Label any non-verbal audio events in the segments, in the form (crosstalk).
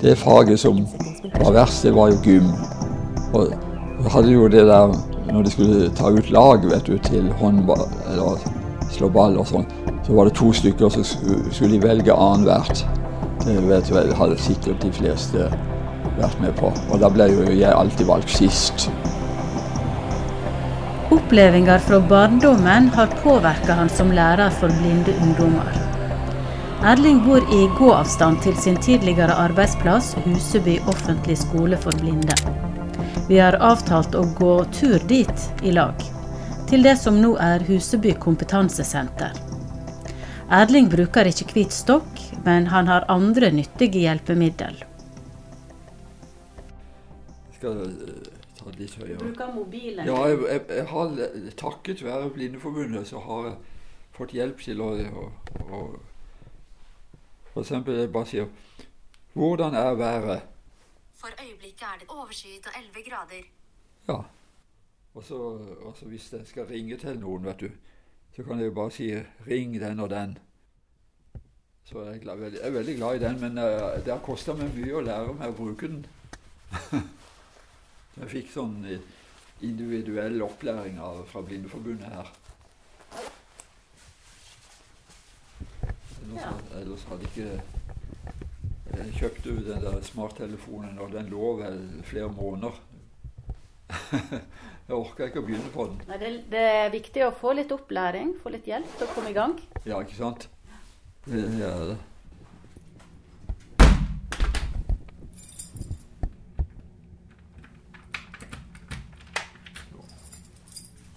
Det faget som var verst, det var jo gym. Og hadde jo det der når de skulle ta ut lag vet du, til håndball eller slå ball og sånn, så var det to stykker som skulle, skulle de velge annethvert. Det vet du hadde sikkert de fleste vært med på. Og da ble jo jeg alltid valgt sist. Opplevelser fra barndommen har påvirka han som lærer for blinde ungdommer. Erling bor i gåavstand til sin tidligere arbeidsplass, Huseby offentlig skole for blinde. Vi har avtalt å gå tur dit i lag, til det som nå er Huseby kompetansesenter. Erling bruker ikke hvit stokk, men han har andre nyttige hjelpemiddel. Skal jeg ta litt høyere. Bruker mobilen. Ja, jeg, jeg, jeg har takket være Blindeforbundet, så har jeg fått hjelp til å, å, eksempel jeg bare sier Hvordan er været? For øyeblikket er det overskyet og 11 grader. Ja. Og så, og så hvis jeg skal ringe til noen, vet du, så kan jeg jo bare si 'ring den og den'. Så jeg er, glad, jeg er veldig glad i den, men uh, det har kosta meg mye å lære meg å bruke den. (laughs) jeg fikk sånn eh, individuell opplæring av, fra Blindeforbundet her. Ellers, Ja. ellers hadde ikke Jeg kjøpte jo den der smarttelefonen, og den lå vel flere måneder. (laughs) jeg orka ikke å begynne på den. Nei, det, det er viktig å få litt opplæring, få litt hjelp til å komme i gang. Ja, ikke sant? Det det er det.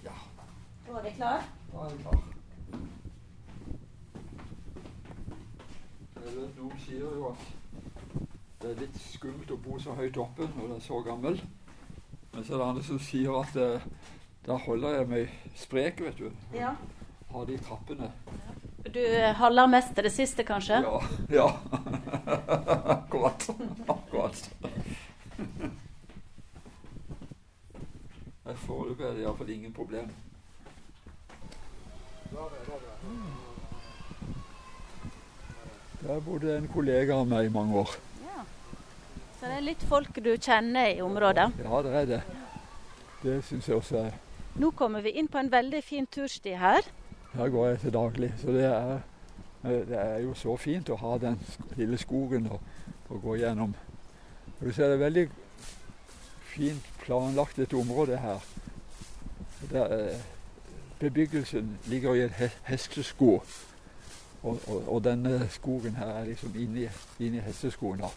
Ja, Da er vi klar. da er jeg klar. Jeg vet, Noen sier jo at det er litt skummelt oppe når du er så gammel. Men så er det andre som sier at eh, da holder jeg meg sprek, vet du. Ja. Har de trappene. Du holder mest til det siste, kanskje? Ja. (laughs) ja. Akkurat. Akkurat. Foreløpig er det iallfall ingen problem. Der bodde en kollega av meg i mange år. Så det er litt folk du kjenner i området. Ja, det er det. Det syns jeg også er Nå kommer vi inn på en veldig fin tursti her. Her går jeg til daglig. Så det er, det er jo så fint å ha den lille skogen å, å gå gjennom. Og du ser det er veldig fint planlagt et område her. Der, eh, bebyggelsen ligger i et hestesko. Og, og, og denne skogen her er liksom inni, inni hesteskoen. da.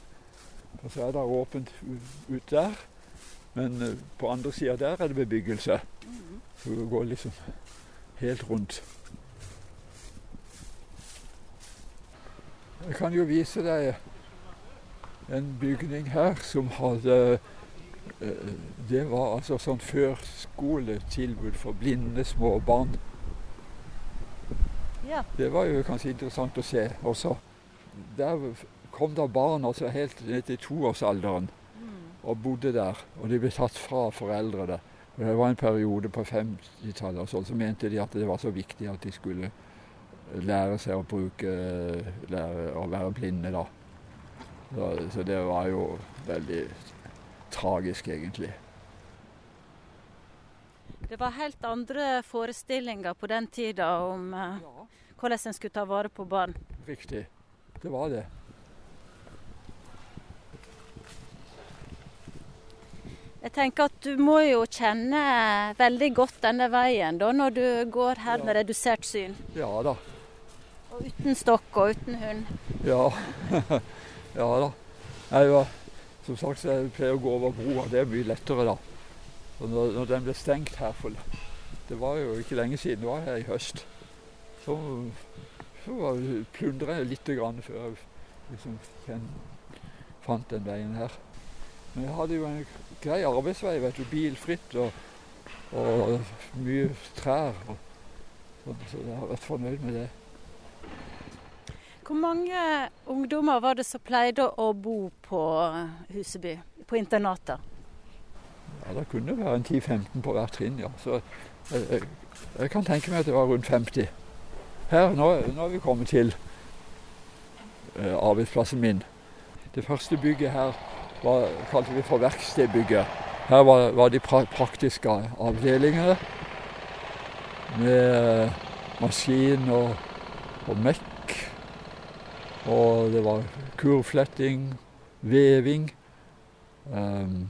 Og så er det åpent ut der. Men eh, på andre sida der er det bebyggelse. Så du går liksom helt rundt. Jeg kan jo vise deg en bygning her som hadde eh, Det var altså sånn førskoletilbud for blinde små barn. Ja. Det var jo kanskje interessant å se også. Der kom det barn altså helt ned til toårsalderen og bodde der. Og de ble tatt fra foreldrene. Og Det var en periode på 50-tallet og sånn, så mente de at det var så viktig at de skulle lære seg å bruke lære å være blinde, da. Så, så det var jo veldig tragisk, egentlig. Det var helt andre forestillinger på den tida om eh, hvordan en skulle ta vare på barn. Riktig. Det var det. Jeg tenker at du må jo kjenne veldig godt denne veien da, når du går her med redusert syn. Ja da. Og uten stokk og uten hund. Ja, (laughs) ja da. Nei, ja. som sagt så jeg pleier å gå over broa. Det er mye lettere da. Og når, når den ble stengt her for Det var jo ikke lenge siden, det var her i høst. Så, så plundra jeg litt grann før jeg liksom fant den veien her. Men jeg hadde jo en grei arbeidsvei, vet du. Bilfritt og, og mye trær. Og, så, så jeg har vært fornøyd med det. Hvor mange ungdommer var det som pleide å bo på Huseby, på internatet? Ja, Det kunne være en 10-15 på hvert trinn, ja. Så jeg, jeg, jeg kan tenke meg at det var rundt 50. Her, nå, nå er vi kommet til eh, arbeidsplassen min. Det første bygget her var, kalte vi for verkstedbygget. Her var, var de pra praktiske avdelingene med maskin og, og mekk. Og det var kurfletting, veving. Um,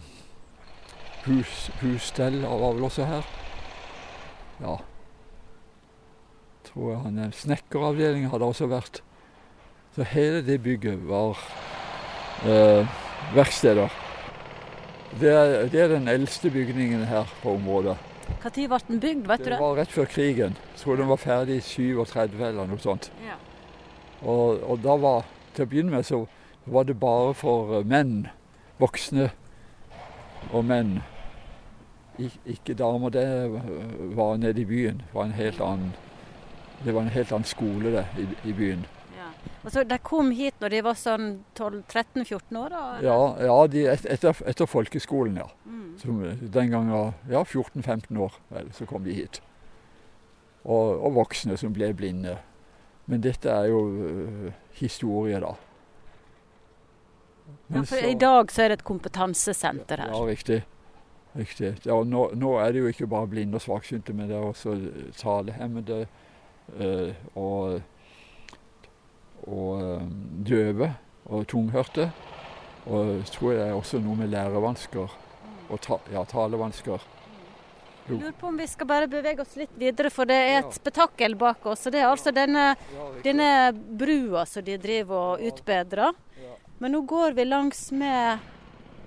hus, husstell var vel også her. Ja. Tror jeg han Snekkeravdelingen hadde også vært. Så hele det bygget var eh, verksteder. Det er, det er den eldste bygningen her på området. Når ble den bygd, vet du Det var rett før krigen. Jeg tror den var ferdig i 37 eller noe sånt. Ja. Og, og da var, til å begynne med så var det bare for eh, menn. Voksne og menn. Ik ikke damer. Det eh, var nede i byen. Det var en helt annen, det var en helt annen skole det, i, i byen. Ja. Og så De kom hit når de var sånn 12-13-14 år? da? Ja, ja de, et, etter, etter folkeskolen, ja. Mm. Som den gangen ja, 14-15 år, vel, så kom de hit. Og, og voksne som ble blinde. Men dette er jo uh, historie, da. Ja, for I dag så er det et kompetansesenter her. Ja, riktig. riktig. Ja, nå, nå er det jo ikke bare blinde og svaksynte, men det er også talehemmede uh, og, og øh, døve og tunghørte. Og jeg tror det er også noe med lærevansker og ta, ja, talevansker. Jeg lurer på om vi skal bare bevege oss litt videre, for det er et spetakkel bak oss. og Det er altså denne, denne brua som de driver og utbedrer. Men nå går vi langs med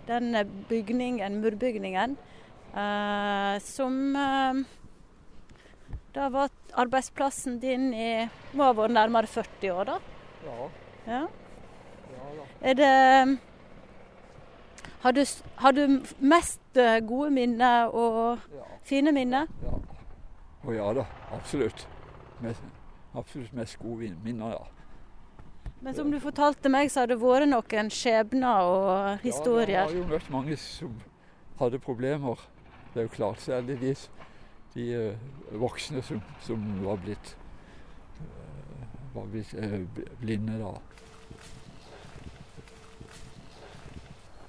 denne bygningen, murbygningen, eh, som eh, Da var arbeidsplassen din i må ha vært nærmere 40 år, da? Ja, Ja. ja. Er det Har du, har du mest eh, gode minner og Ja. fine minner? Ja. Å ja da, absolutt. Mest, absolutt mest gode minner, ja. Men som du fortalte meg, så har det vært noen skjebner og historier? Ja, jeg har jo møtt mange som hadde problemer. Det er jo klart, særlig de, de eh, voksne som, som var blitt, var blitt eh, blinde da.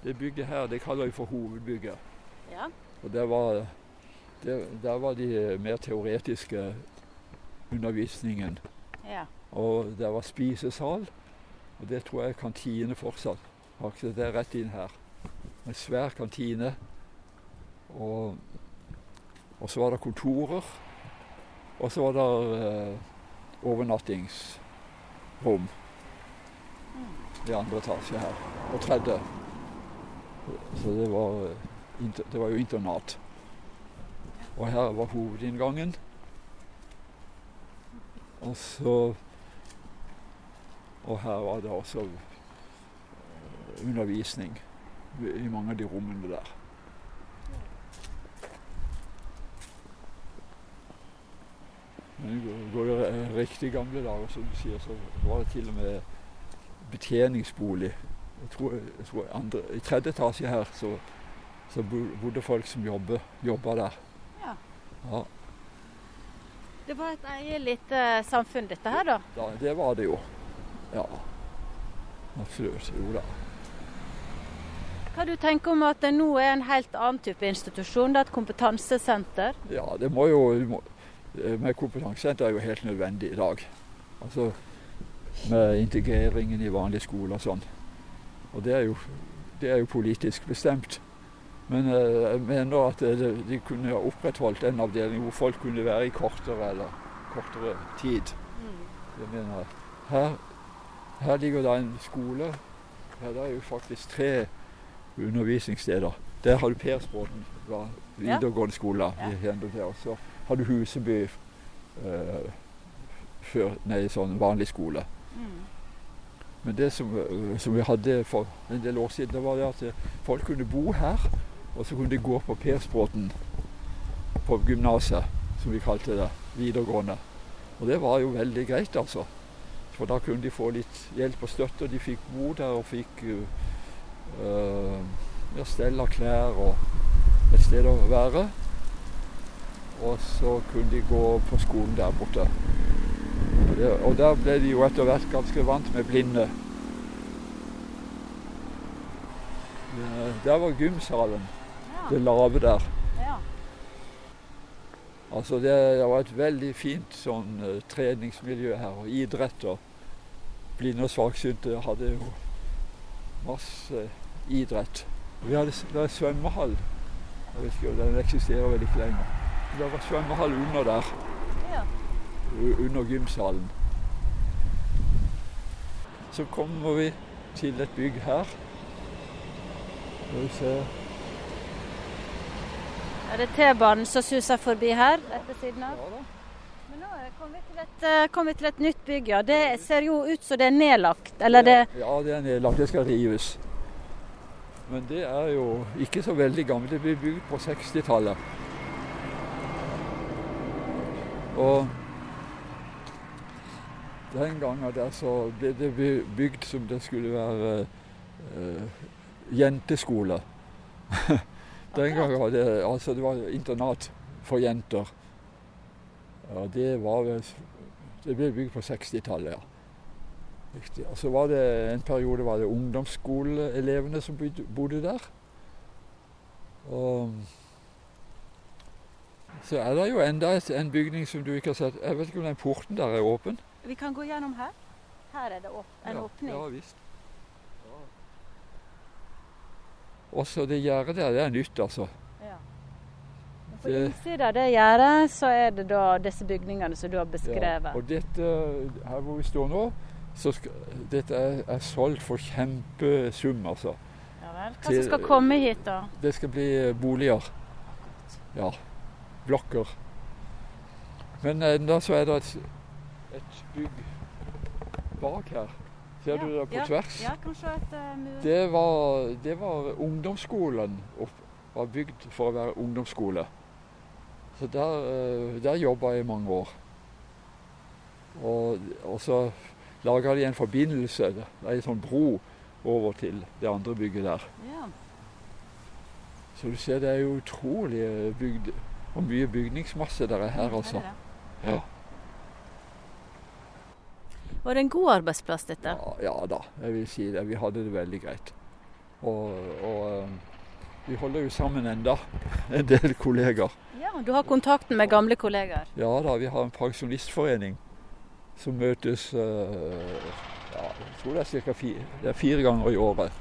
Det bygget her, det kaller vi for hovedbygget. Ja. Og der var, der, der var de mer teoretiske undervisningen. Ja. Og der var spisesal, og det tror jeg er kantine fortsatt. Det er rett inn her. En svær kantine. Og, og så var det kontorer. Og så var det eh, overnattingsrom i andre etasje her. Og tredje. Så det var, eh, det var jo internat. Og her var hovedinngangen. Og så Og her var det også eh, undervisning i mange av de rommene der. Men går det eh, riktig gamle dager, som du sier, så var det til og med betjeningsbolig. Jeg tror, jeg tror andre, I tredje etasje her så, så bodde folk som jobbe, jobba der. Ja. Ja, Det var et eget lite samfunn, dette her, da. Ja, det var det jo. Ja. Absolutt. Jo da. Hva du tenker om at det nå er en helt annen type institusjon? Det er et kompetansesenter. Ja, det må jo det må, eh, Med kompetansesenter er jo helt nødvendig i dag. Altså med integreringen i vanlige skoler og sånn. Og det er jo, det er jo politisk bestemt. Men eh, jeg mener at de kunne opprettholdt en avdeling hvor folk kunne være i kortere eller kortere tid. Det mener jeg. Her, her ligger det en skole. Her det er jo faktisk tre undervisningssteder. Der har du Persbråten, var videregående skole. Ja. vi Har du Huseby eh, før, nei, sånn vanlig skole. Men det som, eh, som vi hadde for en del år siden, det var det at eh, folk kunne bo her. Og så kunne de gå på Persbråten på gymnaset, som vi kalte det. Videregående. Og det var jo veldig greit, altså. For da kunne de få litt hjelp og støtte. og De fikk bo der og fikk uh, ja, stell av klær og et sted å være. Og så kunne de gå på skolen der borte. Og, det, og der ble de jo etter hvert ganske vant med blinde. Eh, der var gymsalen. Ja. Det lave der. Ja. Altså det, det, var et veldig fint sånn eh, treningsmiljø her, og idrett. og Blinde og svaksynte hadde jo masse idrett. Vi hadde svømmehall. Jeg vet ikke, Den eksisterer vel ikke lenger. Det var svømmehall under der. Ja. Under gymsalen. Så kommer vi til et bygg her. Skal vi se Er det T-banen som suser forbi her, etter siden av? Ja. Men nå kom vi, et, eh, kom vi til et nytt bygg, ja. Det ser jo ut som det er nedlagt. Eller det Ja, det er nedlagt. Det skal rives. Men det er jo ikke så veldig gammelt. Det ble bygd på 60-tallet. Og den gangen der så ble det bygd som det skulle være eh, jenteskole. (laughs) den gangen var det altså det var internat for jenter. Ja, det var vel Det ble bygd på 60-tallet, ja. Riktig. Og så var det en periode var det ungdomsskoleelevene som bodde- der. Og så er det jo enda en bygning som du ikke har sett. Jeg vet ikke om den porten der er åpen? Vi kan gå gjennom her. Her er det en ja, åpning. Ja visst. Også det gjerdet der, det er nytt, altså. Ja. Og På innsida av det gjerdet så er det da disse bygningene som du har Ja. beskrevet. Og dette her hvor vi står nå, så skal, dette er, er solgt for kjempesum, altså. Ja vel. Hva som skal komme hit, da? Det skal bli boliger. Ja. Blokker. Men enda så er det et, et bygg bak her. Ser du det på ja, tvers? Ja, kanskje et uh, mur. Det var, det var ungdomsskolen. Opp, var bygd for å være ungdomsskole. Så der, eh, der jobba jeg i mange år. Og, og så laga de en forbindelse, en sånn bro over til det andre bygget der. Ja. Så du ser det er jo utrolig eh, bygd, hvor mye bygningsmasse der er her, Er altså. Ja, Var det en god arbeidsplass, dette? ja, ja da, jeg vil si det. Vi hadde det veldig greit. Og, og eh, vi holder jo sammen enda, (laughs) en del kollegaer. Ja, Du har kontakten med gamle kollegaer? Ja da, vi har en pensjonistforening som møtes eh, ja, jeg tror det er fire, det er fire ganger i året.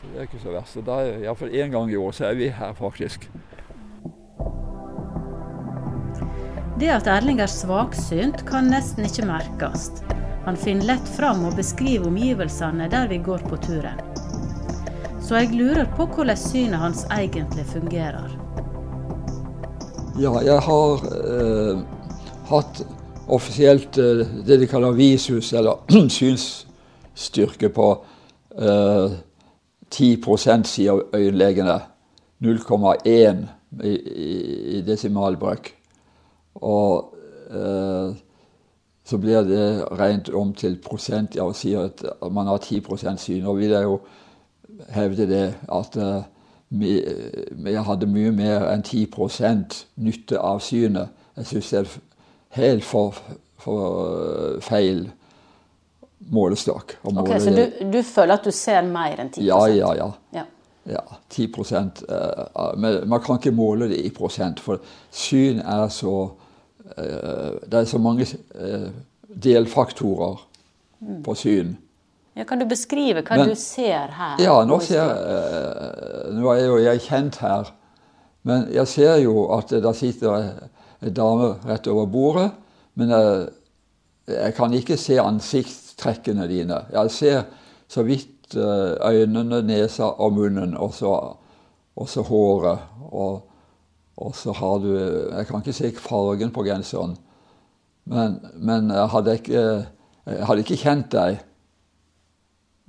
Så det er ikke så verst. Er iallfall én gang i år så er vi her, faktisk. Det at Erling er svaksynt, kan nesten ikke merkes. Han finner lett fram og beskriver omgivelsene der vi går på turen. Så jeg lurer på hvordan synet hans egentlig fungerer. Ja, jeg har eh, hatt offisielt eh, det de kaller visus, eller (clears throat) synsstyrke, på eh, 10 sier øyenlegene. 0,1 i, i, i desimalbrøk. Og eh, så blir det regnet om til prosent, ja, og sier at man har 10% syn. Og vil jeg jo hevde det at eh, vi, vi hadde mye mer enn 10% nytte av synet. Jeg syns det er helt for, for feil målestokk. Okay, Ok, Så du, du føler at du ser mer enn 10 Ja, ja, ja. Ja. Ja, 10 eh, Men man kan ikke måle det i prosent, for syn er så eh, Det er så mange eh, delfaktorer på syn. Ja, kan du beskrive hva Men- du ser her? Ja, nå ser eh, Nå er jo jeg kjent her, men jeg ser jo at det sitter en dame rett over bordet. Men jeg, jeg kan ikke se ansiktstrekkene dine. Jeg ser så vidt eh, øynene, nesa og munnen, og så, og så håret. Og, og så har du Jeg kan ikke se fargen på genseren, men, men jeg hadde ikke, jeg hadde ikke kjent deg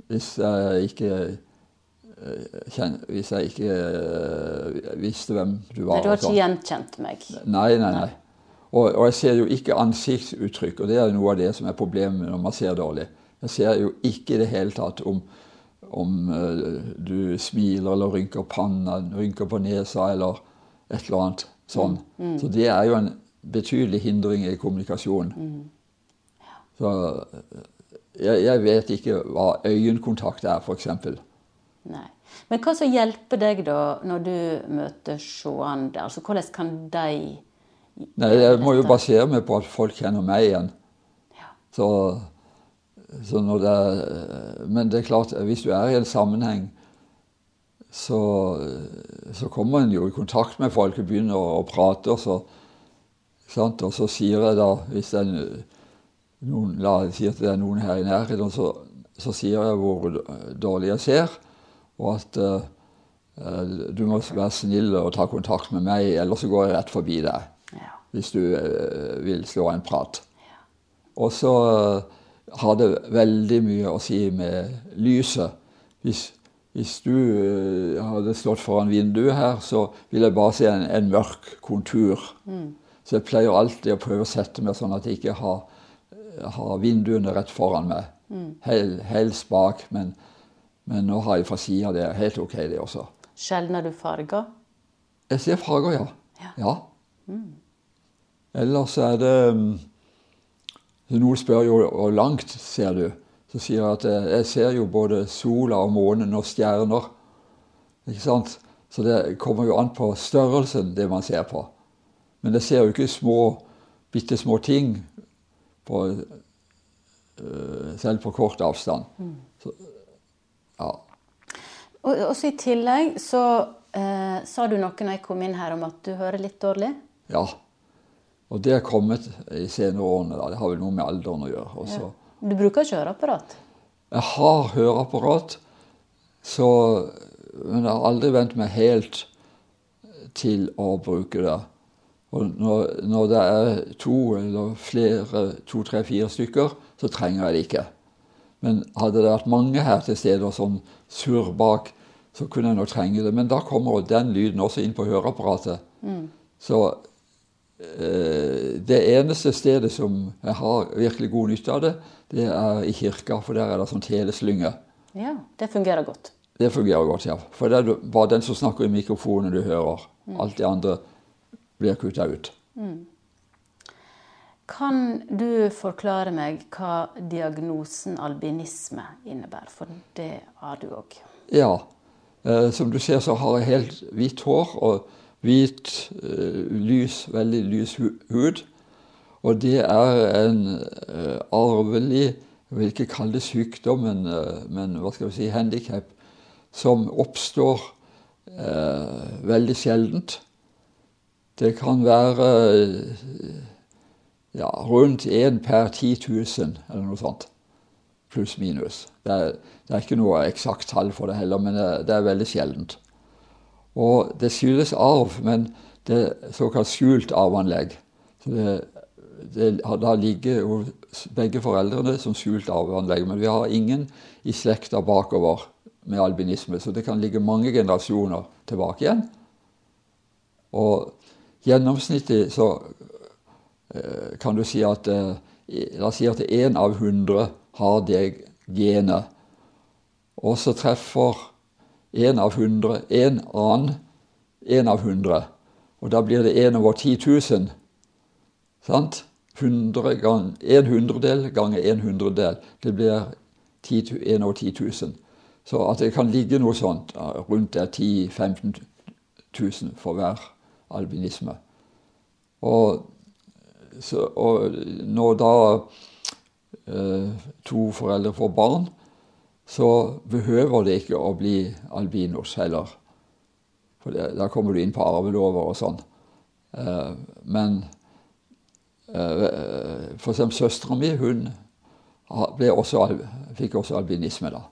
hvis jeg ikke eh, kjen- hvis jeg ikke eh, visste hvem du var. Du har sånn. ikke gjenkjent meg. Nei, nei, nei. Og, og jeg ser jo ikke ansiktsuttrykk, og det er noe av det som er problemet når man ser dårlig. Jeg ser jo ikke i det hele tatt om, om eh, du smiler eller rynker panna, rynker på nesa eller et eller annet sånn. Så det er jo en betydelig hindring i kommunikasjonen. Så eh, jeg, jeg vet ikke hva øyekontakt er, f.eks. Nei. Men hva som hjelper deg da når du møter seende? Altså, hvordan kan de Nei, jeg må jo basere meg på at folk kjenner meg igjen. Så, så når det men det er klart, hvis du er i en sammenheng, så, så kommer en jo i kontakt med folk og begynner å, å prate. Og så, sant? og så sier jeg da, hvis det er noen, la oss si at det er noen her i nærheten, så, så sier jeg hvor dårlig jeg ser, og at uh, du må være snill og ta kontakt med meg, ellers så går jeg rett forbi deg Ja. hvis du eh, vil slå en prat. Og så eh, har det veldig mye å si med lyset. Hvis, hvis du eh, hadde stått foran vinduet her, så ville jeg bare se en, en mørk kontur. Så jeg pleier alltid å prøve å sette meg sånn at jeg ikke har, har vinduene rett foran meg. Hel, helst bak, men, men nå har jeg fra sida. Det er helt ok, det også. Skjelner du farger? Jeg ser farger, ja. Ja. ja. Ellers er det um, Noen spør jo hvor langt ser du. Så sier jeg at jeg, jeg ser jo både sola og månen og stjerner. Ikke sant? Så det kommer jo an på størrelsen, det man ser på. Men jeg ser jo ikke små, bitte små ting på, øh, selv på kort avstand. Så, ja. Og også I tillegg så eh, sa du noe når jeg kom inn her om at du hører litt dårlig. ja. Og det er kommet i senere årene. Da. Det har vel noe med alderen å gjøre. også. Du bruker ikke høreapparat? Jeg har høreapparat, så, men jeg har aldri vent meg helt til å bruke det. Og når, når det er to eller flere, to, tre, fire stykker, så trenger jeg det ikke. Men hadde det vært mange her til stede som surr bak, så kunne jeg nå trenge det. Men da kommer den lyden også inn på høreapparatet. Så eh, det eneste stedet som jeg har virkelig god nytte av det, det er i kirka, for der er det sånn teleslynge. Ja, det fungerer godt. Det fungerer godt, ja. For det er bare den som snakker i mikrofonen du hører. Alt det andre blir kutta ut. Kan du forklare meg hva diagnosen albinisme innebærer? For det har du òg. Ja. Eh, som du ser, så har jeg helt hvitt hår og hvit, eh, lys, veldig lys hud. Og det er en eh, arvelig Jeg vil ikke kalle det sykdom, men, eh, men hva skal vi si, handikap, som oppstår eh, veldig sjeldent. Det kan være ja, rundt én per 10 000, eller noe sånt. Pluss minus. Det det er ikke noe eksakt tall for det heller, men det, det er veldig sjeldent. Og det skyldes arv, men det er såkalt skjult arveanlegg. Så det, det da ligger jo begge foreldrene som skjult arveanlegg, men vi har ingen i slekta bakover med albinisme, så det kan ligge mange generasjoner tilbake igjen. Og gjennomsnittlig så eh, kan du si at eh, La oss si at én av hundre har det genet. Og så treffer én av hundre en annen én av hundre. Og da blir det én over 10 000. Sant? 100 gang, en hundredel ganger en hundredel. Det blir 10 tu- en over 10 000. Så at det kan ligge noe sånt rundt der 10 000-15 000 for hver albinisme. Og, så, og når da eh, to foreldre får barn, så behøver det ikke å bli albinos heller. For det, da kommer du inn på arvelover og sånn. Eh, men eh, for eksempel søstera mi, hun også, fikk også albinisme da.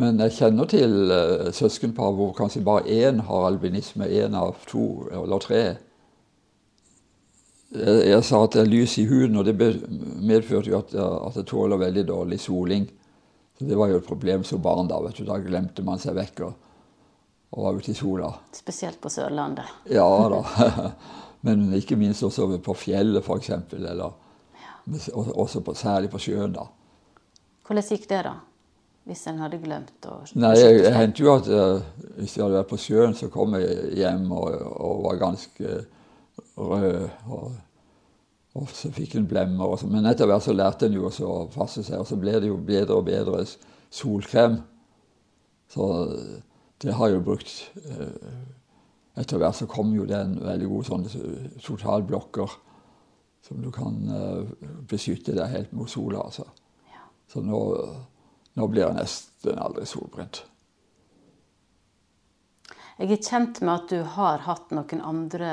Men jeg kjenner til eh, søskenpar hvor kanskje bare én har albinisme, én av to eller tre. Jeg, jeg sa at det er lys i huden, og det medførte jo at, at jeg tåler veldig dårlig soling. Så Det var jo et problem som barn. Da vet du. Da glemte man seg vekk og, og var ute i sola. Spesielt på Sørlandet. Ja da. (laughs) Men ikke minst også på fjellet, f.eks. Eller og- også på, særlig på sjøen. da. Hvordan gikk det, da? Hvis en hadde glemt å Nei, jeg, jeg hendte jo at uh, hvis jeg hadde vært på sjøen, så kom jeg hjem og, og var ganske rød. Og, og så fikk en blemmer. Og så. Men etter hvert så lærte en jo også å passe seg, og så ble det jo bedre og bedre solkrem. Så det har jo brukt eh, Etter hvert så kom jo det en veldig god sånn totalblokker som du kan eh, beskytte deg helt mot sola. altså. Ja. Så nå, nå blir jeg nesten aldri solbrent. Jeg er kjent med at du har hatt noen andre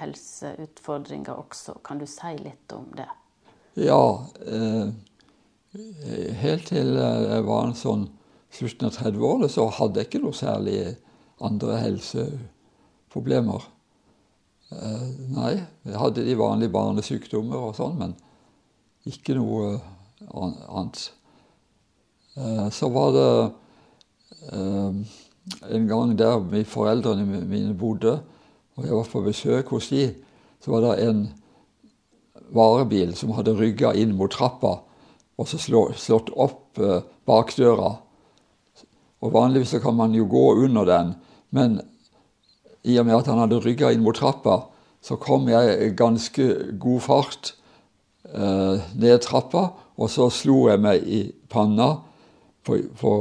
helseutfordringer også. Kan du si litt om det? Ja, eh, helt til jeg var en sånn slutten av 30-årene, så hadde jeg ikke noe særlig andre helseproblemer. Eh, nei, jeg hadde de vanlige barnesykdommer og sånn, men ikke noe annet. Eh, så var det eh, en gang der foreldrene mine bodde, og jeg var på besøk hos de, så var det en varebil som hadde rygga inn mot trappa og så slått opp eh, bakdøra. Og Vanligvis så kan man jo gå under den, men i og med at han hadde rygga inn mot trappa, så kom jeg i ganske god fart eh, ned trappa, og så slo jeg meg i panna på, på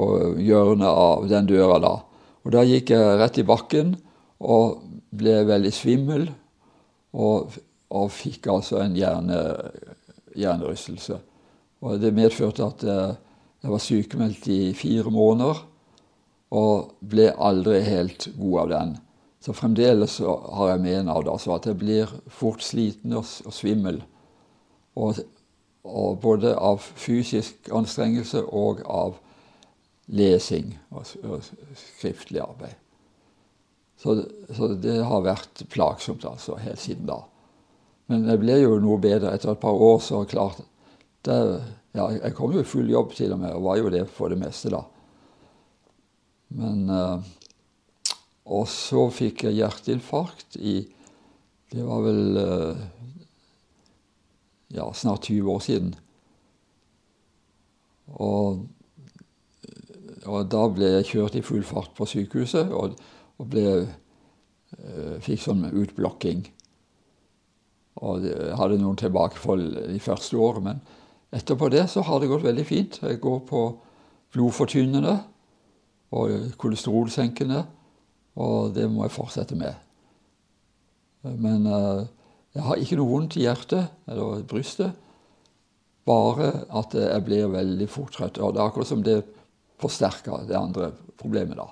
hjørnet av den døra da. Og da gikk jeg rett i bakken og ble veldig svimmel og, og fikk altså en hjerne, hjernerystelse. Og det medførte at jeg var sykemeldt i fire måneder og ble aldri helt god av den. Så fremdeles har jeg med en av det, altså at jeg blir fort sliten og, og svimmel. Og, og både av fysisk anstrengelse og av lesing og, og skriftlig arbeid. Så, så det har vært plagsomt altså, helt siden da. Men jeg ble jo noe bedre etter et par år, så klart det, ja, Jeg kom jo i full jobb til og med, og var jo det for det meste da. Men eh, Og så fikk jeg hjerteinfarkt i Det var vel eh, ja, snart 20 år siden. Og, og da ble jeg kjørt i full fart på sykehuset og, og ble, eh, fikk sånn utblokking. Og hadde noen tilbakefall de første årene, men etterpå det så har det gått veldig fint. Jeg går på blodfortynnende og kolesterolsenkende, og det må jeg fortsette med. Men eh, jeg har ikke noe vondt i hjertet eller brystet, bare at jeg blir veldig fort trøtt. Og det er akkurat som det forsterker det andre problemet. da.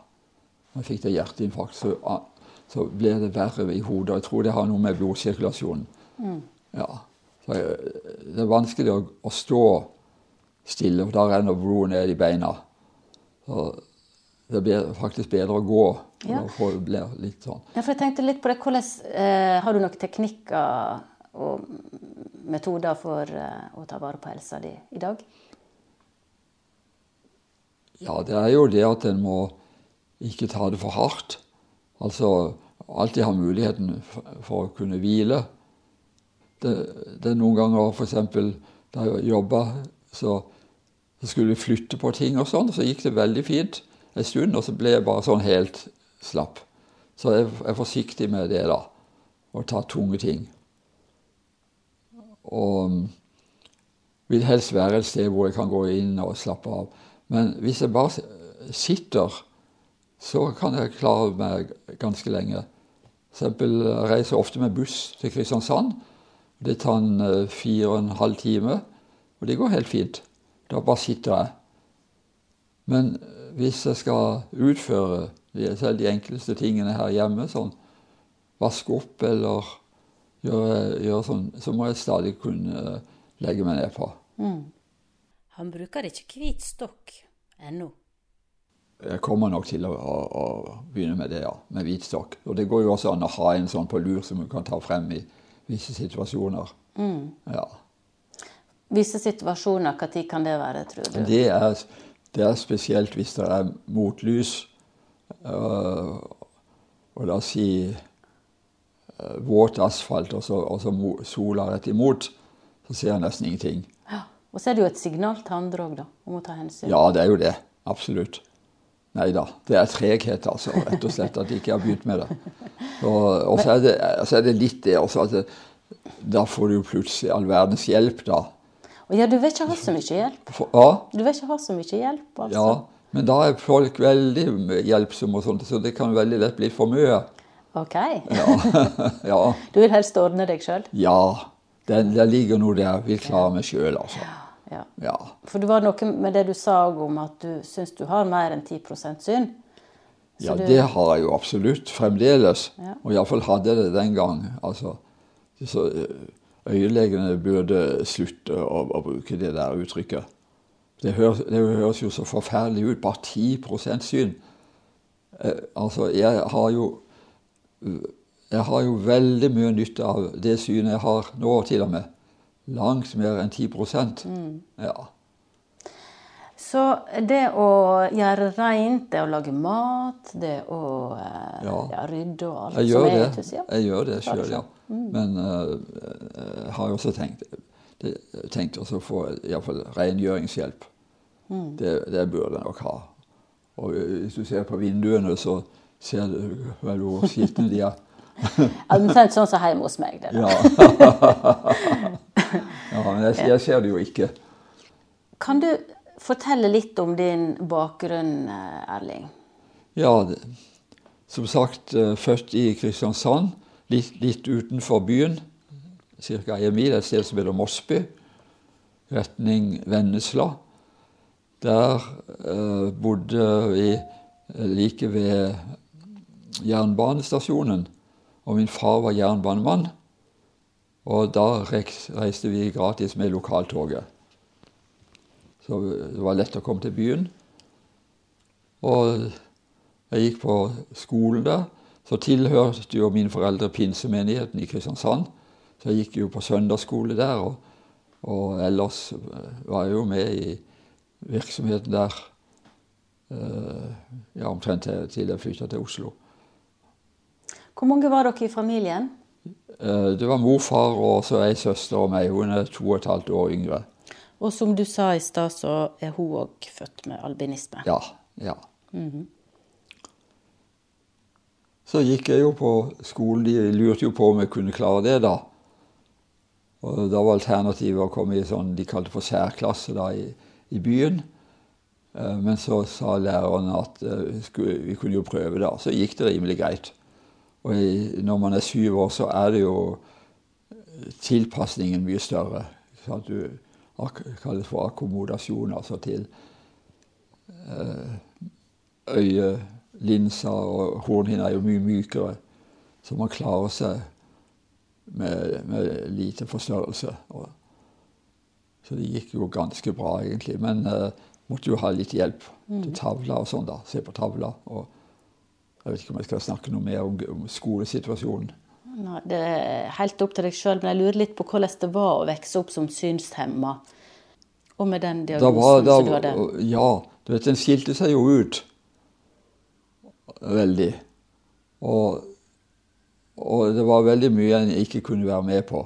Jeg fikk det hjerteinfarkt, så, ah, så ble det verre i hodet. Jeg tror det har noe med blodsirkulasjonen ja. Så jeg, det er vanskelig å, å stå stille, for da renner blodet ned i beina. Så det blir faktisk bedre å gå. Ja. Sånn. Ja, for jeg tenkte litt på det. Hvordan, eh, har du noen teknikker og metoder for eh, å ta vare på helsa di i dag? Ja, det er jo det at en må ikke ta det for hardt. Altså alltid ha muligheten for, å kunne hvile. Det, det er noen ganger f.eks. da jeg jobba, så, så skulle vi flytte på ting og sånn, så gikk det veldig fint en stund, og så ble jeg bare sånn helt slapp. Så jeg er forsiktig med det, da. Å ta tunge ting. Og vil helst være et sted hvor jeg kan gå inn og slappe av. Men hvis jeg bare sitter, så kan jeg klare meg ganske lenge. For eksempel jeg reiser ofte med buss til Kristiansand. Det tar en eh, fire og en halv time, og det går helt fint. Da bare sitter jeg. Men eh, hvis jeg skal utføre selv de enkleste tingene her hjemme, sånn vaske opp eller gjøre, gjøre sånn, så må jeg stadig kunne eh, legge meg ned på. Han bruker ikke hvit stokk ennå. Jeg kommer nok til å, å, å begynne med det, ja. Med hvitstokk. Og det går jo også an å ha en sånn på lur som du kan ta frem i visse situasjoner. Ja. Visse situasjoner, når kan det være, tror du? Det er, det er spesielt hvis det er motlys. Uh, og la oss si uh, våt asfalt og så, og så sola rett imot, så ser jeg nesten ingenting. Ja. Og så er det jo et signal til andre òg, da, om å ta hensyn. Ja, det er jo det. Absolutt. Nei da. Det er treghet, altså. Rett og slett at de ikke har begynt med det. Og, så, er det, så er det litt det også at det, da får du plutselig all verdens hjelp, da. Og ja, du vil ikke ha så mye hjelp. For, ja, Du vil ikke ha så mye hjelp, altså. ja, Men da er folk veldig hjelpsomme, og sånt, så det kan veldig lett bli for mye. OK. Ja. (laughs) ja. Du vil helst ordne deg sjøl? ja. Det, ligger noe der. Vil klare meg sjøl, altså. Ja. Ja. For det var noe med det du sa om at du syns du har mer enn 10% syn? Så Ja, du- det har jeg jo absolutt fremdeles. Ja. Og iallfall hadde jeg det den gang. Altså, så ø, øyelegene burde slutte å, å bruke det der uttrykket. Det høres, det høres jo så forferdelig ut. Bare 10% syn. Eh, altså, jeg har jo Jeg har jo veldig mye nytte av det synet jeg har nå, til og med. Langt mer enn 10 Mm. Ja. Så det å gjøre rent, det å lage mat, det å eh, Ja. ja, rydde og alt som er det. til ja. Jeg gjør det sjøl, ja. Mm. Men uh, jeg har også tenkt, det, tenkt å få iallfall rengjøringshjelp. Mm. Det, det burde jeg nok ha. Og hvis du ser på vinduene, så ser du vel hvor skitne de er. (laughs) Omtrent sånn som hjemme hos meg. det der. Ja. (laughs) men jeg, jeg ser det jo ikke. Kan du fortelle litt om din bakgrunn, eh, Erling? Ja, det, som sagt, eh, født i Kristiansand, litt, litt utenfor byen. Ca. en mil, et sted som heter Mosby, retning Vennesla. Der eh, bodde vi eh, like ved jernbanestasjonen. Og min far var jernbanemann. Og da reiste vi gratis med lokaltoget. Så det var lett å komme til byen. Og jeg gikk på skolen der. Så tilhørte jo mine foreldre pinsemenigheten i Kristiansand. Så jeg gikk jo på søndagsskole der, og, og ellers var jeg jo med i virksomheten der eh, ja, omtrent til, jeg flytta til Oslo. Hvor mange var dere i familien? Eh, det var mor, far og så ei søster og meg. Hun er to og et halvt år yngre. Og som du sa i stad, så er hun òg født med albinisme. Ja. ja. Så gikk jeg jo på skolen. De lurte jo på om jeg kunne klare det, da. Og da var alternativet å komme i sånn de kalte for særklasse da, i, i byen. Eh, Men så sa læreren at eh, vi vi kunne jo prøve, da. Så gikk det rimelig greit. Og i, når man er syv år, så er det jo eh, tilpasningen mye større. Sånn at du kalles for akkommodasjon, altså til eh, øyelinser, og hornhinner er jo mye mykere. Så man klarer seg med, med lite forstørrelse. Og, så det gikk jo ganske bra, egentlig. Men eh, måtte jo ha litt hjelp til tavla og sånn, da. Se på tavla. Og jeg vet ikke om jeg skal snakke noe mer om, skolesituasjonen. Nei, det er helt opp til deg sjøl, men jeg lurer litt på hvordan det var å vokse opp som synshemma. Og med den diagnosen var, da, som du hadde. ja, du vet, den skilte seg jo ut veldig. Og, og det var veldig mye en ikke kunne være med på.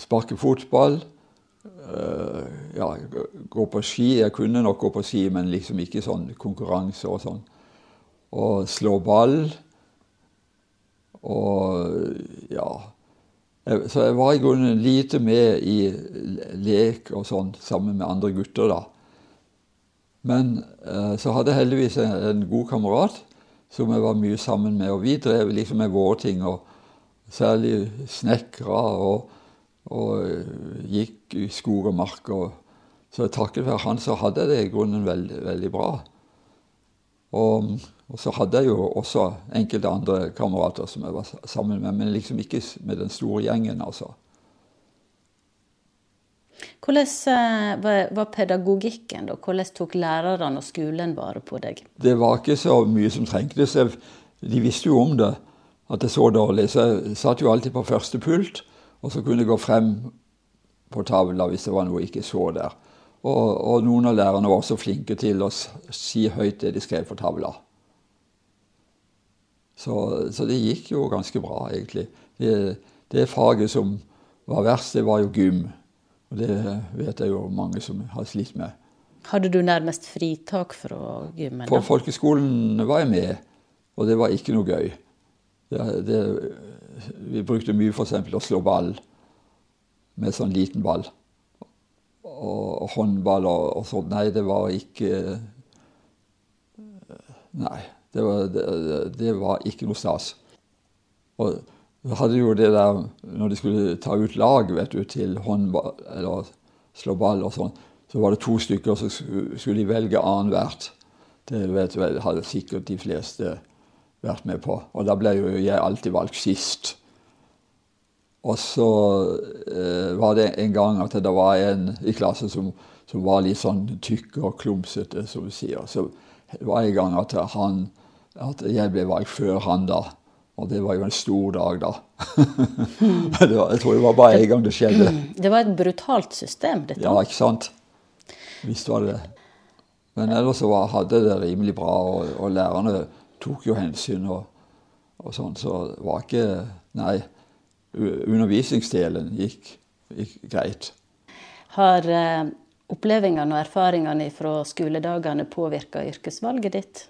Sparke fotball, øh, ja, gå- gå på ski. Jeg kunne nok gå på ski, men liksom ikke sånn konkurranse og sånn. Og slå ball. Og ja Så jeg var i grunnen lite med i lek og sånn sammen med andre gutter, da. Men eh, så hadde jeg heldigvis en, god kamerat som jeg var mye sammen med. Og vi drev liksom med våre ting, og særlig snekra og, og eh, gikk i skog og mark. Og, så takket være han så hadde jeg det i grunnen veldig, veldig bra. Og, og så hadde jeg jo også enkelte andre kamerater som jeg var sammen med, men liksom ikke med den store gjengen, altså. Hvordan eh, var, var pedagogikken, da? Hvordan tok lærerne og skolen vare på deg? Det var ikke så mye som trengtes. De visste jo om det, at det så dårlig. Så jeg satt jo alltid på første pult, og så kunne jeg gå frem på tavla hvis det var noe jeg ikke så der. Og, og noen av lærerne var også flinke til å si høyt det de skrev på tavla. Så, så det gikk jo ganske bra, egentlig. Det, det faget som var verst, det var jo gym. Og det vet jeg jo mange som har slitt med. Hadde du nærmest fritak fra gymmen? På folkeskolen var jeg med, og det var ikke noe gøy. Det, det, vi brukte mye f.eks. å slå ball med sånn liten ball. Og, og håndball og, og sånt. Nei, det var ikke Nei. Det var, det, det var ikke noe stas. Og vi hadde jo det der når de skulle ta ut lag vet du, til håndball eller slå ball og sånn, så var det to stykker, så skulle de velge annethvert. Det vet du, hadde sikkert de fleste vært med på. Og da ble jo jeg alltid valgt sist. Og så eh, var det en gang at det var en i klassen som, som var litt sånn tykk og klumsete, som vi sier. Så det var en gang at, han, at jeg ble valgt før han da. Og det var jo en stor dag, da. (laughs) var, jeg tror det var bare én gang det skjedde. Det var et brutalt system, dette. Ja, ikke sant? Visst var det det. Men ellers så var, hadde det rimelig bra, og, og lærerne tok jo hensyn og, og sånn, så det var ikke Nei undervisningsdelen gikk, gikk greit. Har eh, opplevelsene og erfaringene fra skoledagene påvirka yrkesvalget ditt?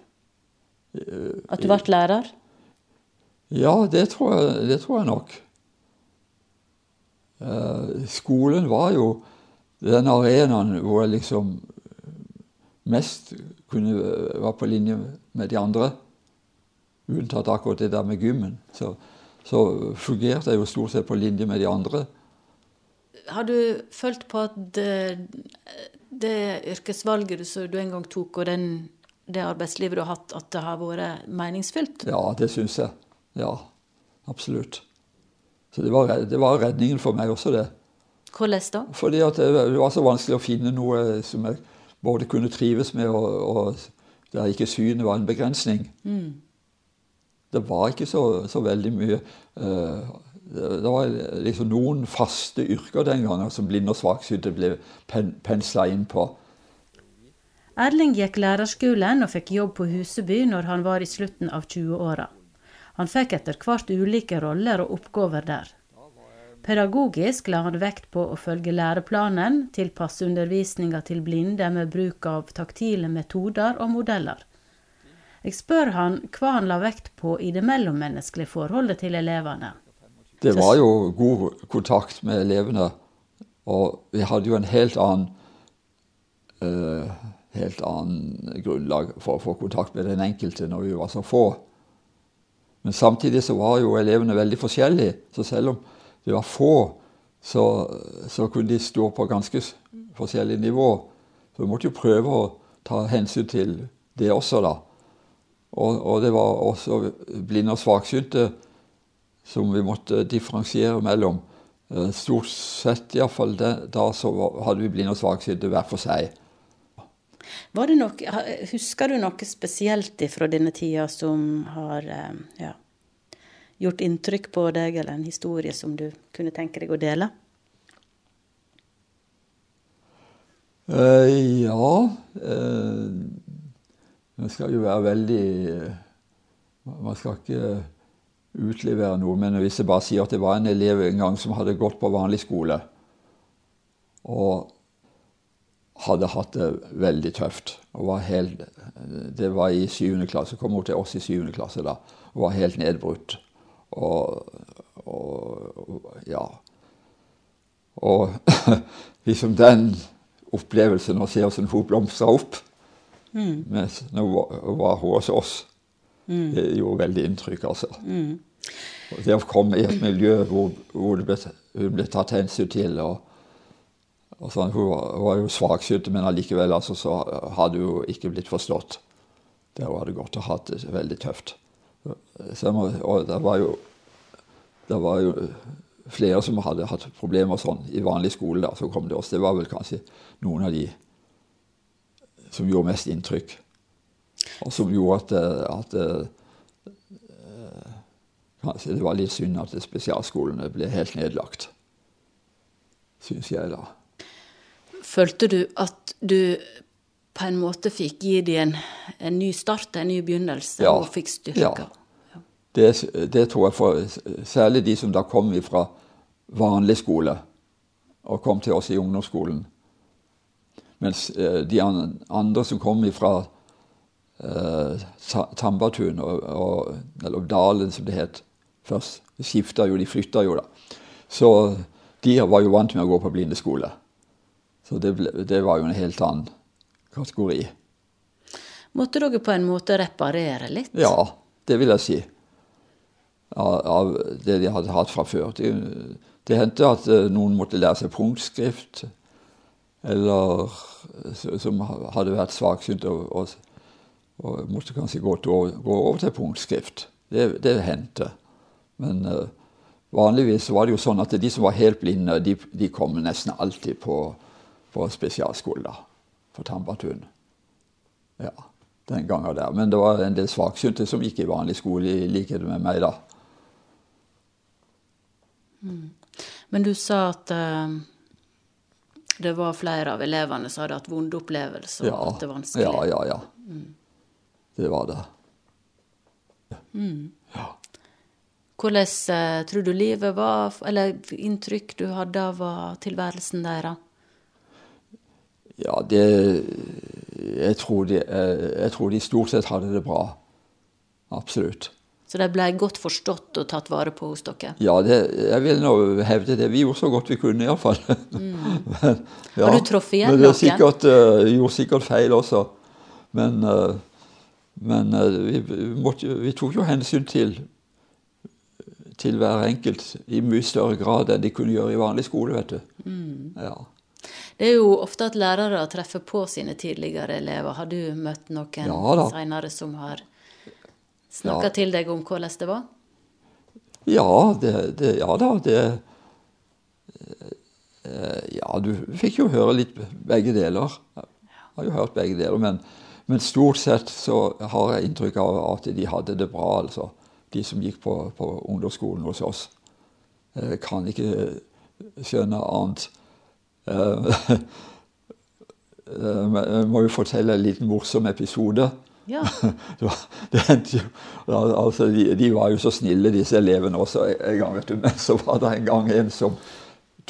At du ble lærer? Ja, det tror jeg, det tror jeg nok. Eh, skolen var jo den arenaen hvor jeg liksom mest kunne være på linje med de andre. Unntatt akkurat det der med gymmen. Så så fungerte jeg jo stort sett på linje med de andre. Har du følt på at det, det yrkesvalget du, du, en gang tok, og den, det arbeidslivet du har hatt, at det har vært meningsfylt? Ja, det syns jeg. Ja, absolutt. Så det var, det var, redningen for meg også, det. Hvordan da? Fordi at det, det var så vanskelig å finne noe som jeg både kunne trives med, og, og der ikke synet var en begrensning. Mm det var ikke så, så veldig mye uh, Det var liksom noen faste yrker den gangen som blinde og svaksynte ble pen, pensla inn på. Erling gikk lærerskolen og fikk jobb på Huseby når han var i slutten av 20-åra. Han fikk etter hvert ulike roller og oppgaver der. Pedagogisk la han vekt på å følge læreplanen, tilpasse undervisninga til blinde med bruk av taktile metoder og modeller. Jeg spør han hva han la vekt på i det mellommenneskelige forholdet til elevene. Det var jo god kontakt med elevene, og vi hadde jo en helt annen uh, helt annen grunnlag for å få kontakt med den enkelte når vi var så få. Men samtidig så var jo elevene veldig forskjellige, så selv om det var få, så, så kunne de stå på ganske forskjellig nivå. Så vi måtte jo prøve å ta hensyn til det også, da. Og, og, det var også blinde og svaksynte som vi måtte differensiere mellom. Eh, stort sett, iallfall da, så hadde vi blinde og svaksynte hver for seg. Noe, husker du noe spesielt fra denne tida som har eh, ja, gjort inntrykk på deg, eller en historie som du kunne tenke deg å dele? Eh, ja. eh, man skal jo være veldig Man skal ikke utlevere noe, men hvis jeg bare sier at det var en elev en gang som hadde gått på vanlig skole, og hadde hatt det veldig tøft. var helt, Det var i syvende klasse. Kom hun til oss i syvende klasse da og var helt nedbrutt. Og, og ja. Og (laughs) liksom den opplevelsen å se hvordan hun blomstra opp Mm. Mens var hun hos oss, mm. det gjorde veldig inntrykk, altså. Mm. Det å komme i et miljø hvor, hvor ble, hun ble tatt hensyn til og, sånn, Hun var, var jo svaksynt, men allikevel altså, så hadde hun ikke blitt forstått. Der hun hadde gått og hatt det veldig tøft. Så, og det var jo det var jo flere som hadde hatt problemer sånn i vanlig skole. da, så kom Det også. Det var vel kanskje noen av de som gjorde mest inntrykk. Og som gjorde at, at uh, Kanskje det var litt synd at spesialskolene ble helt nedlagt. Syns jeg, da. Følte du at du på en måte fikk gi dem en, en ny start, en ny begynnelse, ja. og fikk styrka? Ja. Det, det, tror jeg for Særlig de som da kom fra vanlig skole og kom til oss i ungdomsskolen. Mens eh, de andre som kom fra eh, Tambatun, og, og, eller Dalen som det het først, skifta jo, de flytta jo, da. Så de var jo vant med å gå på blindeskole. Så det, ble, det var jo en helt annen kategori. måtte dere på en måte reparere litt? Ja, det vil jeg si. Av, av det de hadde hatt fra før. Det, det hendte at eh, noen måtte lære seg punktskrift, eller som hadde vært svaksynte og, og, og måtte kanskje gå, til, gå over til punktskrift. Det, det hendte. Men uh, vanligvis var det jo sånn at de som var helt blinde, de, de kom nesten alltid på, på spesialskole da, på Tambatun. Ja, den gangen der. Men det var en del svaksynte som gikk i vanlig skole, i likhet med meg, da. Men du sa at uh, det var flere av elevene som hadde hatt vonde opplevelser, og at det var vanskelig. ja, ja. ja. Det var det. Hvordan uh, tror du livet var, eller inntrykk du hadde av tilværelsen deres? Ja, det jeg tror, de, eh, jeg tror de stort sett hadde det bra. Absolutt. Så de ble godt forstått og tatt vare på hos dere? Ja, det, jeg vil nå hevde det. Vi gjorde så godt vi kunne, iallfall. Mm. (laughs) Har du truffet igjen men det noen? sikkert, uh, gjorde sikkert feil også. Men, uh, men uh, vi, vi måtte, vi tok jo hensyn til, til hver enkelt i mye større grad enn de kunne gjøre i vanlig skole, vet du. Mm. Ja. Det er jo ofte at lærere treffer på sine tidligere elever. Har du møtt noen Ja seinere som har snakka Ja. til deg om hvordan det var? Ja, det, det, ja da, det eh, Ja, du fikk jo høre litt begge deler. Jeg har jo hørt begge deler, men, men stort sett så har jeg inntrykk av at de hadde det bra, altså. De som gikk på, på ungdomsskolen hos oss. Jeg kan ikke skjønne annet. Eh, (laughs) eh, Jeg må jo fortelle en liten morsom episode. Ja. (laughs) Det, var, det hendte jo altså, de, de var jo så snille, disse elevene også. En gang, vet du, Men så var det en gang en som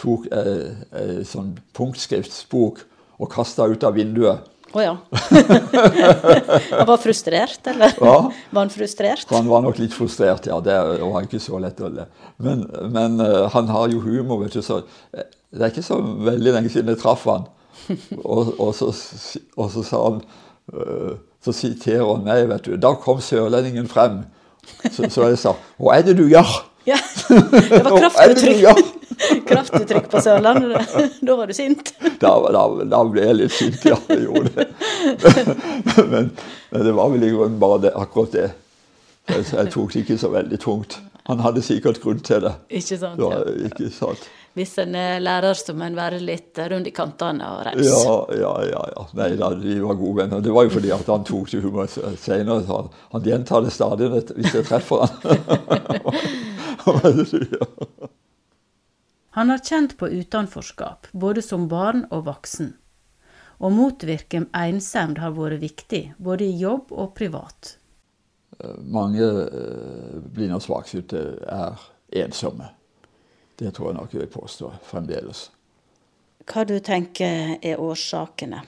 tok eh, eh, sånn punktskriftsbok og kasta ut av vinduet. Å ja. (laughs) han var frustrert, eller? Ja. Var han frustrert? Han var nok litt frustrert, ja. Det var ikke så lett å le. Men, men eh, han har jo humor, vet du. Så eh, det er ikke så veldig lenge siden jeg traff han. Og, og, så, og så sa han eh, Så siterer han meg, vet du. Da kom sørlendingen frem. Så, så jeg sa Hva er det du gjør? Ja. Det var (laughs) kraftuttrykk, kraftuttrykk (laughs) på Sørlandet. (laughs) Da var du sint. Da, da, da ble jeg litt sint, ja. Jeg gjorde det. Men, men det var vel i grunnen bare det, akkurat det. Jeg, jeg tok det ikke så veldig tungt. Han hadde sikkert grunn til det. Ikke sant? Ja. ikke sant. Hvis en er lærer, så må en være litt rund i kantene og raus. Ja, ja, ja. ja. Nei da, vi var gode venner. Det var jo fordi at han tok til humor senere. Så han, han gjentar det stadig hvis jeg treffer han. (laughs) Han har kjent på utenforskap, både som barn og voksen. Å motvirke ensemd har vært viktig, både i jobb og privat. Mange eh, blinde og svaksynte er ensomme. Det tror jeg nok jeg vil påstå fremdeles. Hva du tenker er årsakene?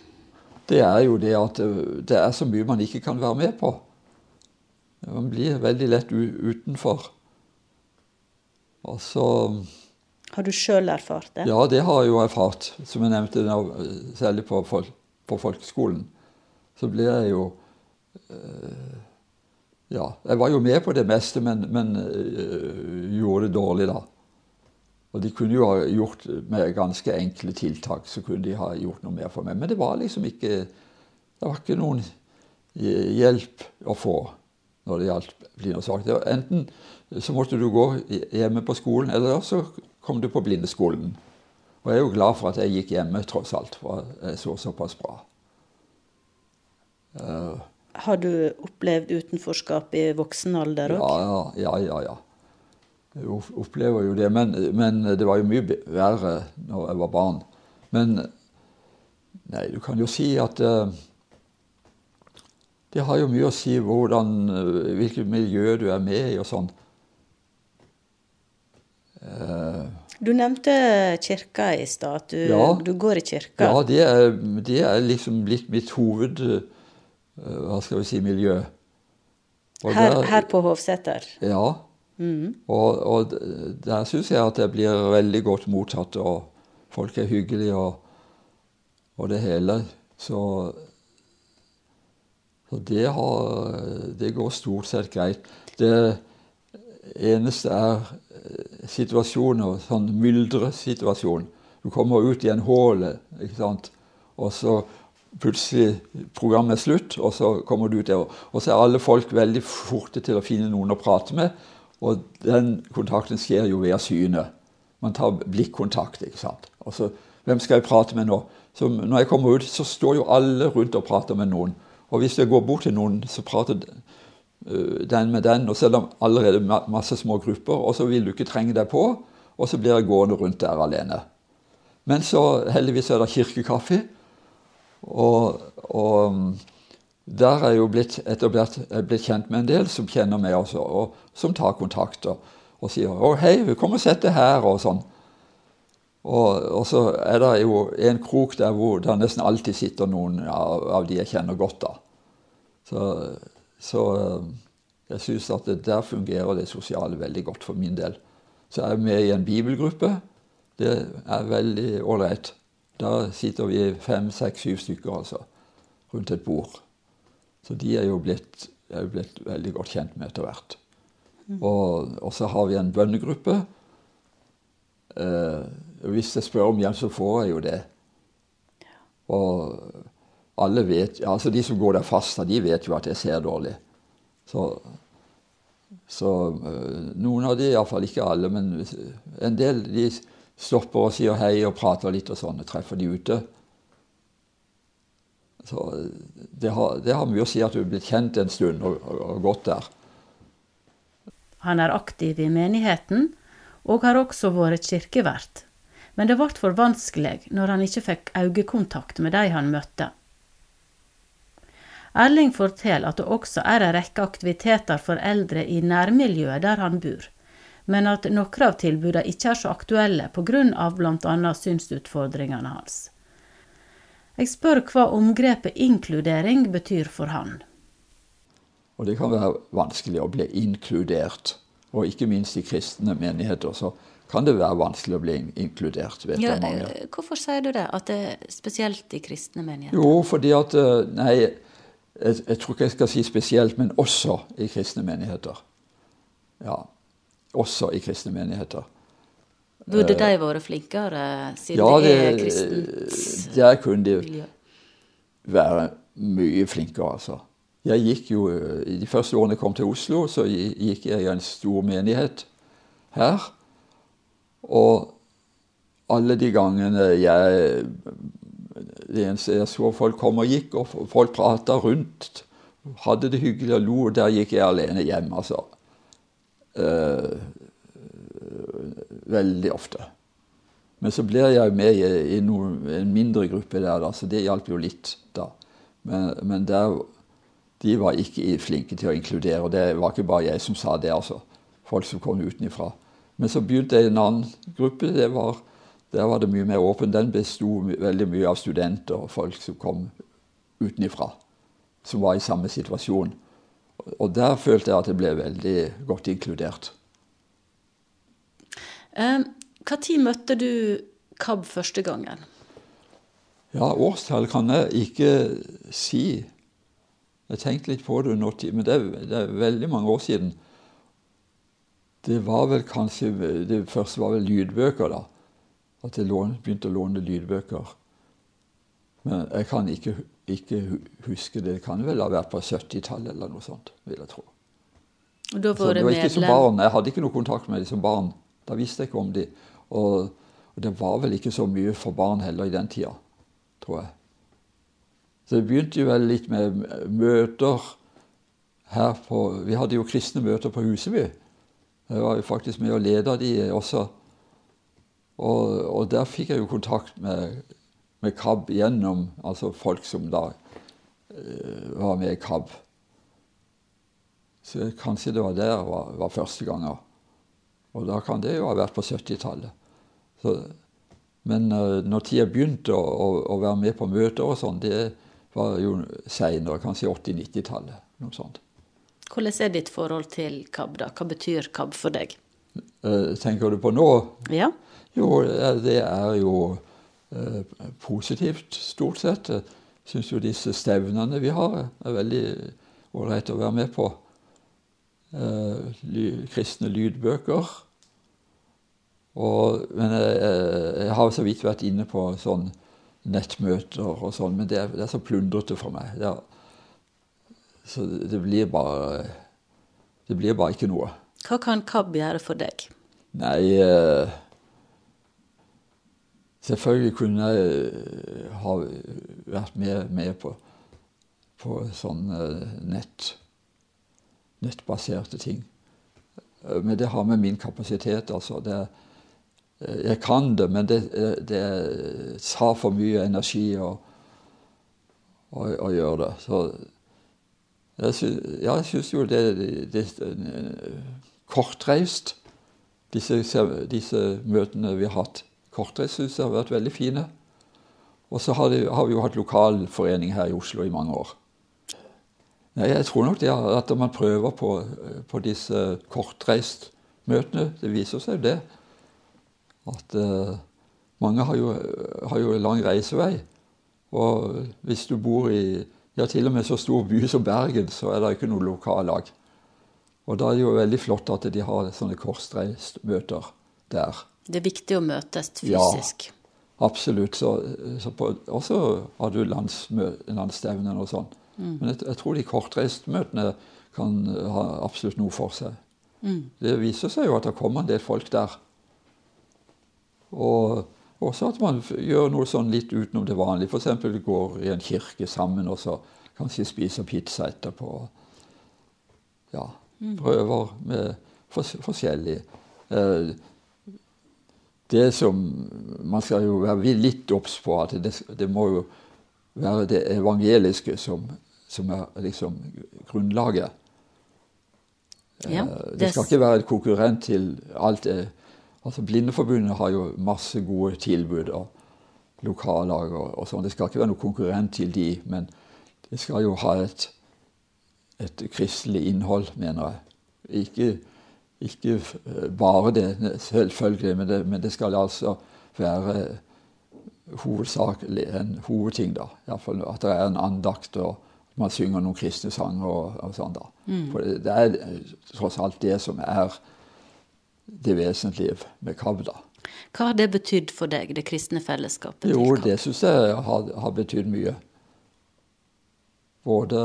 Det er jo det at eh, det er så mye man ikke kan være med på. Man blir veldig lett utenfor. Og så Har du sjøl erfart det? Ja, det har jeg jo erfart. Som jeg nevnte, særlig på, folk, på folkeskolen. Så ble jeg jo øh, Ja, jeg var jo med på det meste, men, men øh, gjorde det dårlig da. Og de kunne jo ha gjort med ganske enkle tiltak, så kunne de ha gjort noe mer for meg. Men det var liksom ikke Det var ikke noen hjelp å få når det gjaldt blinde og svake. Enten så måtte du gå hjemme på skolen, eller så kom du på blindeskolen. Og jeg er jo glad for at jeg gikk hjemme, tross alt, for jeg så såpass bra. Uh, Har du opplevd utenforskap i voksen alder òg? ja, ja, ja, ja. Jeg opplever jo det. Men, men det var jo mye verre når jeg var barn. Men nei, du kan jo si at uh, det har jo mye å si hvordan, eh, hvilket miljø du er med i og sånn. Uh, Du nevnte kirka i stad, at du, Ja. du går i kirka. Ja, det er, det er liksom blitt mitt hoved... Hva skal vi si miljø. Her, der- her på Hovseter. Ja. Og, og der syns jeg at det blir veldig godt mottatt, og folk er hyggelige og, og det hele. Så, så Så det, har, det går stort sett greit. Det eneste er eh, situasjoner, sånn myldresituasjon. Du kommer ut i en håle, ikke sant. Og så plutselig programmet er slutt, og så kommer du ut der. Og så er alle folk veldig forte til å finne noen å prate med. Og den kontakten skjer jo via synet. Man tar blikkontakt. ikke sant? Og så, Hvem skal jeg prate med nå? Så når jeg kommer ut, så står jo alle rundt og prater med noen. Og hvis jeg går bort til noen, så prater øh, den med den. Og er det allerede masse små grupper, og så vil du ikke trenge deg på. Og så blir jeg gående rundt der alene. Men så heldigvis er det kirkekaffe. Og, og der er jeg jo blitt etter hvert blitt kjent med en del som kjenner meg også, og som tar kontakt og, og sier 'Å, hei, kom og sett deg her', og sånn. Og, og, så er det jo en krok der hvor det nesten alltid sitter noen av, av de jeg kjenner godt. da. Så, så um, jeg syns at det, der fungerer det sosiale veldig godt for min del. Så jeg er med i en bibelgruppe. Det er veldig ålreit. Da sitter vi fem, seks, syv stykker altså, rundt et bord. Så de er jo blitt, er jo blitt veldig godt kjent med etter hvert. Mm. Og, og, så har vi en bønnegruppe. Eh, hvis jeg spør om hjelp, så får jeg jo det. Og alle vet, altså De som går der fast, de vet jo at jeg ser dårlig. Så, så eh, noen av de, iallfall ikke alle, men en del de stopper og sier hei og prater litt og sånn. og treffer de ute. Så det har, det har, mye å si at du er blitt kjent en stund og, og, og gått der. Han er aktiv i menigheten, og har også vært kirkevert. Men det ble for vanskelig når han ikke fikk øyekontakt med de han møtte. Erling forteller at det også er en rekke aktiviteter for eldre i nærmiljøet der han bor, men at noen av tilbudene ikke er så aktuelle pga. bl.a. synsutfordringene hans. Jeg spør hva omgrepet inkludering betyr for han. Og Det kan være vanskelig å bli inkludert, og ikke minst i kristne menigheter. så kan det være vanskelig å bli inkludert. vet ja, jeg mange. Eh, hvorfor sier du det, at det er spesielt i kristne menigheter? Jo, fordi at eh, Nei, jeg, jeg tror ikke jeg skal si spesielt, men også i kristne menigheter. Ja også i kristne menigheter. Burde de vært flinkere, siden ja, det, det er kristent Der kunne de være mye flinkere, altså. Jeg gikk jo, I de første årene jeg kom til Oslo, så gikk jeg i en stor menighet her. Og alle de gangene jeg Det eneste jeg så folk kom og gikk, og folk prata rundt, hadde det hyggelig og lo, og der gikk jeg alene hjem, altså. Uh, veldig ofte. Men så blir jeg med i, i noen, en mindre gruppe der, da, så det hjalp jo litt da. Men, men der, de var ikke flinke til å inkludere. Og det var ikke bare jeg som sa det, altså. Folk som kom utenfra. Men så begynte jeg i en annen gruppe. Var, der var det mye mer åpen. Den besto veldig mye av studenter og folk som kom utenfra. Som var i samme situasjon. Og der følte jeg at jeg ble veldig godt inkludert. Når møtte du KAB første gangen? Ja, Årstall kan jeg ikke si. Jeg tenkte litt på det tid, men det er, det er, veldig mange år siden. Det var vel kanskje Det første var vel lydbøker, da. At jeg lån, begynte å låne lydbøker. Men jeg kan ikke ikke huske det. Det kan vel ha vært på 70-tallet eller noe sånt, vil jeg tro. Og da var det, det var ikke som barn. Jeg hadde ikke noe kontakt med dem som barn. Da visste jeg ikke om de. Og, og, det var vel ikke så mye for barn heller i den tida, tror jeg. Så det begynte jo vel litt med møter her på Vi hadde jo kristne møter på Huseby. Jeg var jo faktisk med å lede de også. Og, og der fikk jeg jo kontakt med med KAB gjennom altså folk som da uh, var med i KAB. Så kanskje det var der var, var første gangen. Og da kan det jo ha vært på 70-tallet. Men uh, når tida begynte å, å, å, være med på møter og sånn, det var jo seinere, kanskje 80-90-tallet. noe sånt. Hvordan er ditt forhold til KAB? da? Hva betyr KAB for deg? Uh, tenker du på nå? Ja. Jo, det er jo Eh, positivt, stort sett. Jeg syns jo disse stevnene vi har, er veldig ålreit å være med på. Eh, ly, kristne lydbøker. Og, men jeg, jeg, har så vidt vært inne på sånn nettmøter og sånn, men det er, det er så plundrete for meg. Det er, så det blir bare Det blir bare ikke noe. Hva kan KAB gjøre for deg? Nei eh, Selvfølgelig kunne jeg eh, ha vært med, med på, på sånne nett, nettbaserte ting. Eh, men det har med min kapasitet, altså. Det, jeg kan det, men det, det tar for mye energi å, å, å gjøre det. Så jeg, syns jo det, det, det kortreist, disse, disse, møtene vi har hatt. Kortreist syns jeg har vært veldig fine. Og så har, har, vi jo hatt lokalforening her i Oslo i mange år. Nei, jeg tror nok det at man prøver på, på disse kortreistmøtene, det viser seg jo det. At uh, mange har jo, har jo lang reisevei. Og hvis du bor i ja, til og med så stor by som Bergen, så er det ikke noe lokallag. Og da er det jo veldig flott at de har sånne korsreismøter der. Det er viktig å møtes fysisk. Ja, absolutt. Så, så på, også har du landsstevner og sånn. Mm. Men jeg, jeg, tror de kortreistmøtene kan ha absolutt noe for seg. Mm. Det viser seg jo at det kommer en del folk der. Og også at man gjør noe sånn litt utenom det vanlige. F.eks. går i en kirke sammen og så kanskje spiser pizza etterpå. Ja, mm. prøver med forskjellig. Eh, det som Man skal jo være litt obs på at det, det, må jo være det evangeliske som, som er liksom grunnlaget. Ja, eh, det, det skal ikke være et konkurrent til alt det Altså Blindeforbundet har jo masse gode tilbud og lokallag og, og sånn. Det skal ikke være noe konkurrent til de, men det skal jo ha et, et kristelig innhold, mener jeg. Ikke, ikke bare det, selvfølgelig, men det, men det skal altså være hovedsakelig en hovedting, da. Iallfall at det er en andakt, og man synger noen kristne sanger og, og sånn, da. Mm. For det, det er tross alt det som er det vesentlige med Kavda. Hva har det betydd for deg, det kristne fellesskapet? Jo, det syns jeg har, har betydd mye. Både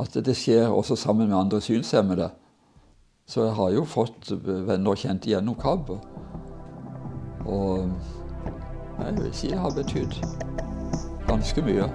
at det skjer også sammen med andre synshemmede. Så jeg har jo fått venner kjent gjennom KAB. Og jeg vil si det har betydd ganske mye.